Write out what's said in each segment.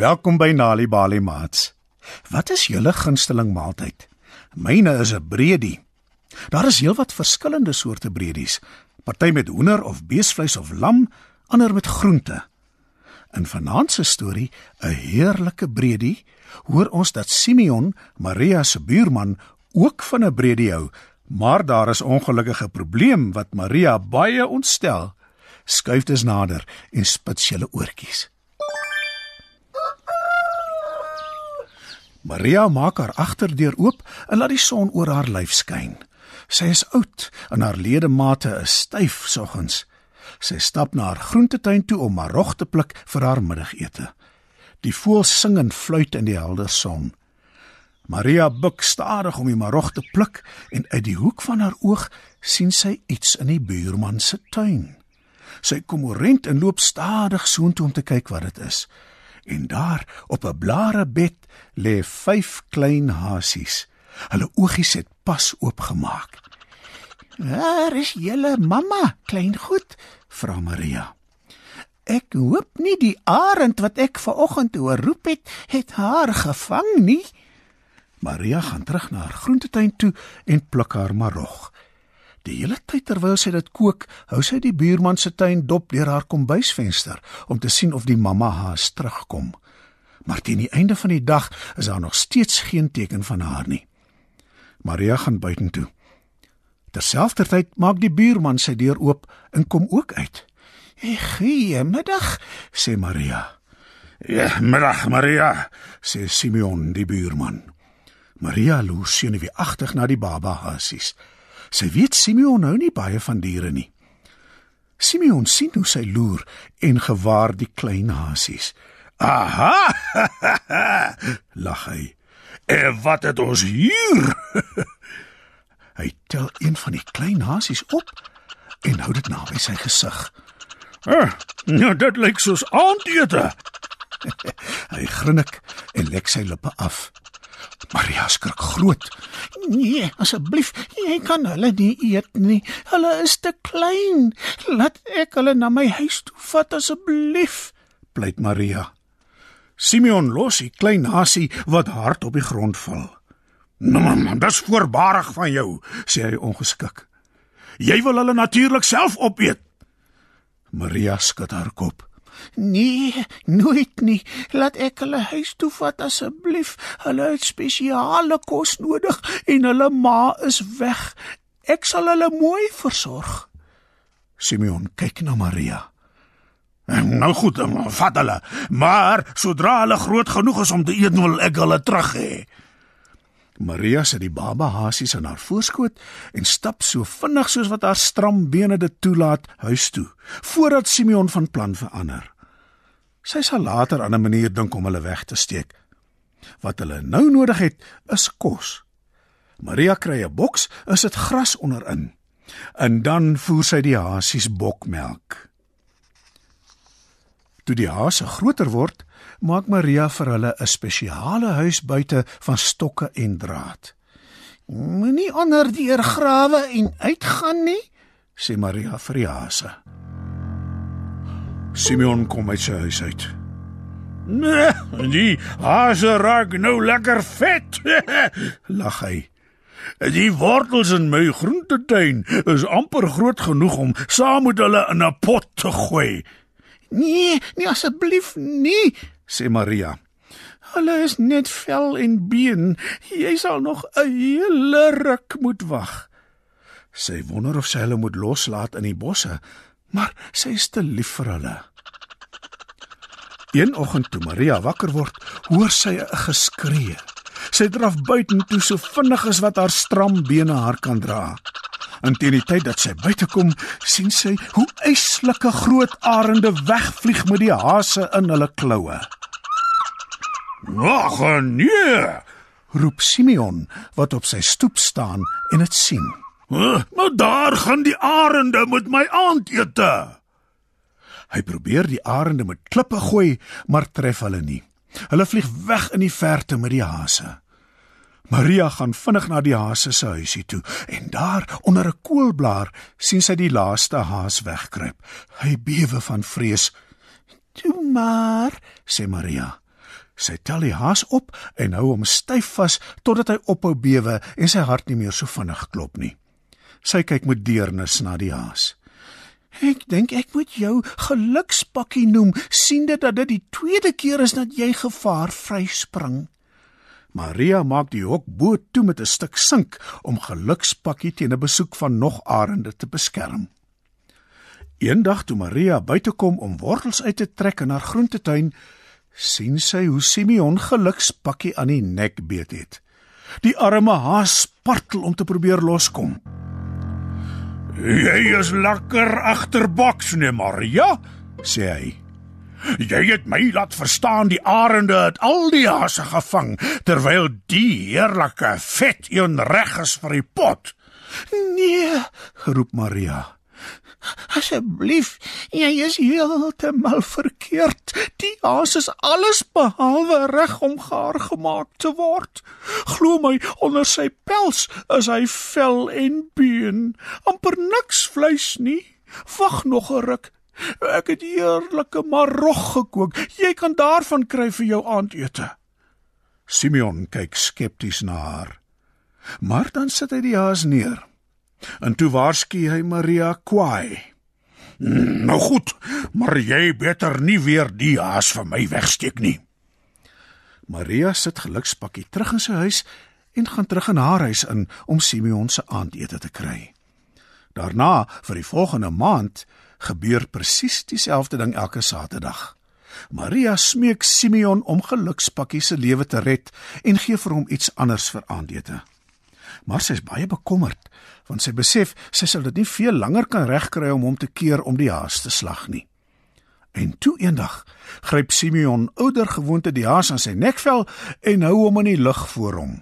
Welkom by Nali Bali Mats. Wat is julle gunsteling maaltyd? Myne is 'n breedie. Daar is heelwat verskillende soorte breedies. Party met hoender of beesvleis of lam, ander met groente. In vanaand se storie, 'n heerlike breedie, hoor ons dat Simeon, Maria se buurman, ook van 'n breedie hou, maar daar is ongelukkige probleem wat Maria baie ontstel. Skuif dus nader en spits julle oortjies. Maria maak haar agterdeur oop en laat die son oor haar lyf skyn. Sy is oud en haar ledemate is styf soggens. Sy stap na haar groentetuin toe om marog te pluk vir haar middagete. Die voëls sing en fluit in die helder son. Maria buig stadig om die marog te pluk en uit die hoek van haar oog sien sy iets in die buurman se tuin. Sy kom rent en loop stadig soontoe om te kyk wat dit is. En daar op 'n blarebed lê vyf klein hasies. Hulle oogies het pas oopgemaak. "Waar is julle mamma, klein goed?" vra Maria. "Ek hoop nie die arend wat ek ver oggend hoor roep het, het haar gevang nie." Maria gaan terug na haar groentetuin toe en pluk haar marog. Die hele tyd terwyl sy dit kook, hou sy die buurman se tuin dop deur haar kombuisvenster om te sien of die mamma haas terugkom. Maar teen die einde van die dag is daar nog steeds geen teken van haar nie. Maria gaan buitentoe. Terselfdertyd maak die buurman sy deur oop en kom ook uit. "Goeiemiddag," sê Maria. "Ja, middag, Maria," sê Simeon, die buurman. Maria loer senuweeagtig na die baba hasies. Sy weet Simeon hou nie baie van diere nie. Simeon sien hoe sy loer en gewaar die klein hasies. "Aha!" lag hy. "En wat het ons hier?" hy tel een van die klein hasies op en hou dit naby sy gesig. "Ah, nou dit lyk soos aandete." hy grinnik en lek sy lippe af. Maria skrik groot. Nee, asseblief, jy kan hulle nie eet nie. Hulle is te klein. Laat ek hulle na my huis toe vat asseblief, pleit Maria. Simeon los die klein hasie wat hard op die grond val. "Man, dis voorbarig van jou," sê hy ongeskik. "Jy wil hulle natuurlik self opeet." Maria skud haar kop. Nee, nooit nie. Laat ek hulle huis toe vat asseblief. Hulle het spesiale kos nodig en hulle ma is weg. Ek sal hulle mooi versorg. Simeon kyk na Maria. Nou goed, vat hulle, maar sodra hulle groot genoeg is om te eet, wil ek hulle terug hê. Maria sit die baba hasies in haar voorskoot en stap so vinnig soos wat haar stram bene dit toelaat huis toe, voordat Simeon van plan verander. Sy sal later aan 'n manier dink om hulle weg te steek. Wat hulle nou nodig het, is kos. Maria kry 'n boks, is dit gras onderin. En dan voer sy die hasies bokmelk. Toe die hase groter word, maak Maria vir hulle 'n spesiale huis buite van stokke en draad. Moenie onder deur grawe en uitgaan nie, sê Maria vir die hase. Simeon kom uit sy huis uit. Nee, die hase raak nou lekker vet, lag hy. Die wortels in my groentetuin is amper groot genoeg om saam met hulle in 'n pot te gooi. Nee, nee asseblief nie, sê Maria. Hulle is net vel en been. Jy sal nog 'n hele ruk moet wag. Sy wonder of sy hulle moet loslaat in die bosse, maar sy is te lief vir hulle. Een oggend toe Maria wakker word, hoor sy 'n geskree. Sy draf buitentoe so vinnig as wat haar stram bene haar kan dra. En teen die tyd dat sy buite kom, sien sy hoe eislike groot arende wegvlieg met die hase in hulle kloue. "Ag nee!" roep Simeon wat op sy stoep staan en dit sien. "Maar daar gaan die arende met my aandete." Hy probeer die arende met klippe gooi, maar tref hulle nie. Hulle vlieg weg in die verte met die hase. Maria gaan vinnig na die hase se huisie toe en daar onder 'n koolblaar sien sy die laaste haas wegkruip. Hy bewe van vrees. "Toe maar," sê Maria. Sy tel die haas op en hou hom styf vas totdat hy ophou bewe en sy hart nie meer so vinnig klop nie. Sy kyk met deernis na die haas. Ek dink ek moet jou gelukspakkie noem, sien dit dat dit die tweede keer is dat jy gevaar vryspring. Maria maak die hok bo toe met 'n stuk sink om gelukspakkie teen 'n besoek van nog arende te beskerm. Eendag toe Maria buite kom om wortels uit te trek in haar groentetuin, sien sy hoe Simeon gelukspakkie aan die nek beet het. Die arme haas spartel om te probeer loskom. "Jy is lekker agterboks, nee Maria," sê hy. "Jy het my laat verstaan die arende het al die haase gevang terwyl die heerlike vet een reg is vir die pot." "Nee," geroep Maria. Asseblief, jy is heeltemal verkeerd. Die haas is alles behalwe reg om gaar gemaak te word. Glo my, onder sy pels is hy vel en been, amper niks vleis nie. Wag nog 'n ruk. Ek het heerlike marog gekook. Jy kan daarvan kry vir jou aandete. Simeon kyk skepties na haar. Maar dan sit hy die haas neer. En toe waarsku hy Maria kwaai. Nou goed, maar jy beter nie weer die haas vir my wegsteek nie. Maria sit gelukspakkie terug in sy huis en gaan terug in haar huis in om Simeon se aandete te kry. Daarna, vir die volgende maand, gebeur presies dieselfde ding elke Saterdag. Maria smeek Simeon om gelukspakkie se lewe te red en gee vir hom iets anders vir aandete maar sy is baie bekommerd want sy besef sy sal dit nie veel langer kan regkry om hom te keer om die haas te slag nie. En toe eendag gryp Simeon ouer gewoonte die haas aan sy nekvel en hou hom in die lug voor hom.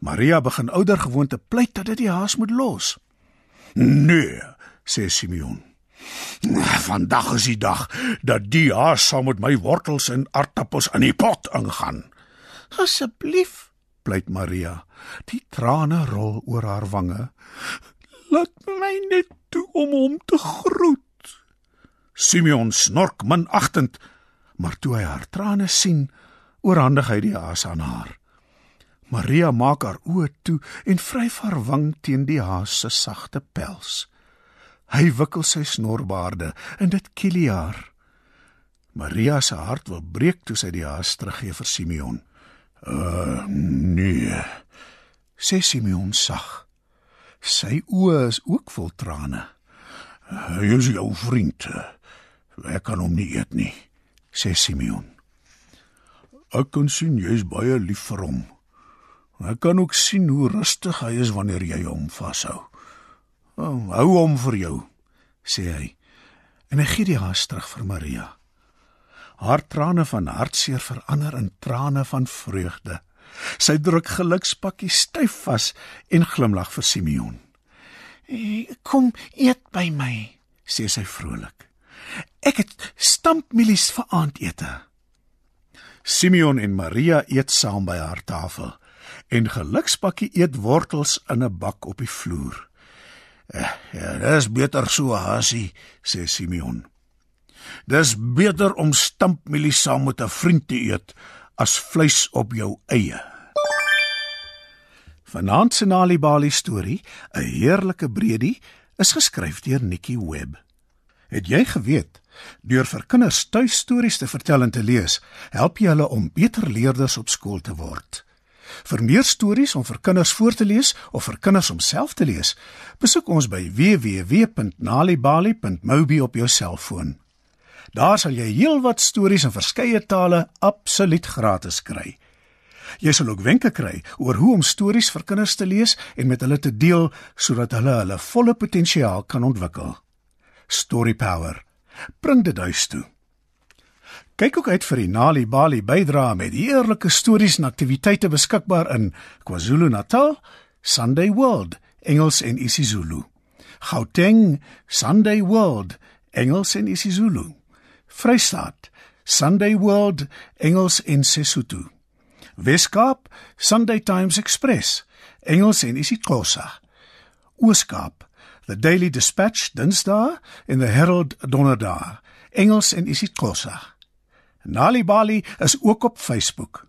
Maria begin ouer gewoonte pleit dat dit die haas moet los. "Nee," sê Simeon. "Vandag is die dag dat die haas saam met my wortels en aardappels in die pot ingaan." "Asseblief," pleit Maria. Die trane rol oor haar wange. Laat my net toe om hom te groet. Simeon snork minagtend, maar toe hy haar trane sien, oorhandig hy die haas aan haar. Maria maak haar oë toe en vryf haar wang teen die haas se sagte pels. Hy wikkel sy snorbaarde en dit kiel haar. Maria se hart wil breek toe sy die haas teruggee vir Simeon. "Uh, nee," sê Simeon sag. Sy oë is ook vol trane. Hy is jou vriend. Ek kan hom nie eet nie, sê Simeon. Ek kan sien jy is baie lief vir hom. Ek kan ook sien hoe rustig hy is wanneer jy hom vashou. Oh, hou hom vir jou, sê hy. En hy gee die haas terug vir Maria. Haar trane van hartseer verander in trane van vreugde. Sy druk gelukspakkie styf vas en glimlag vir Simeon. "Kom eet by my," sê sy vrolik. "Ek het stampmielies vir aandete." Simeon en Maria eet saam by haar tafel en gelukspakkie eet wortels in 'n bak op die vloer. "Ja, dis beter so, Hasie," sê Simeon. "Dis beter om stampmielies saam met 'n vriend te eet as vleis op jou eie. Vanaand se Nali Bali storie, 'n heerlike bredie, is geskryf deur Nikki Webb. Het jy geweet deur vir kinders tuistories te vertel en te lees, help jy hulle om beter leerders op skool te word? Vir meer stories om vir kinders voor te lees of vir kinders om self te lees, besoek ons by www.nalibali.mobi op jou selfoon. Daar sal jy heelwat stories in verskeie tale absoluut gratis kry. Jy sal ook wenke kry oor hoe om stories vir kinders te lees en met hulle te deel sodat hulle hulle volle potensiaal kan ontwikkel. Story Power. Bring dit huis toe. Kyk ook uit vir die Nali Bali bydra met eerlike stories en aktiwiteite beskikbaar in KwaZulu-Natal, Sunday World, Engels en isiZulu. Gauteng, Sunday World, Engels en isiZulu. Vrystaat, Sunday World, Engels en Sesotho. Weskaap, Sunday Times Express, Engels en isiXhosa. Ooskaap, The Daily Dispatch Dinsdae en The Herald Donderdag, Engels en isiXhosa. Nali Bali is ook op Facebook.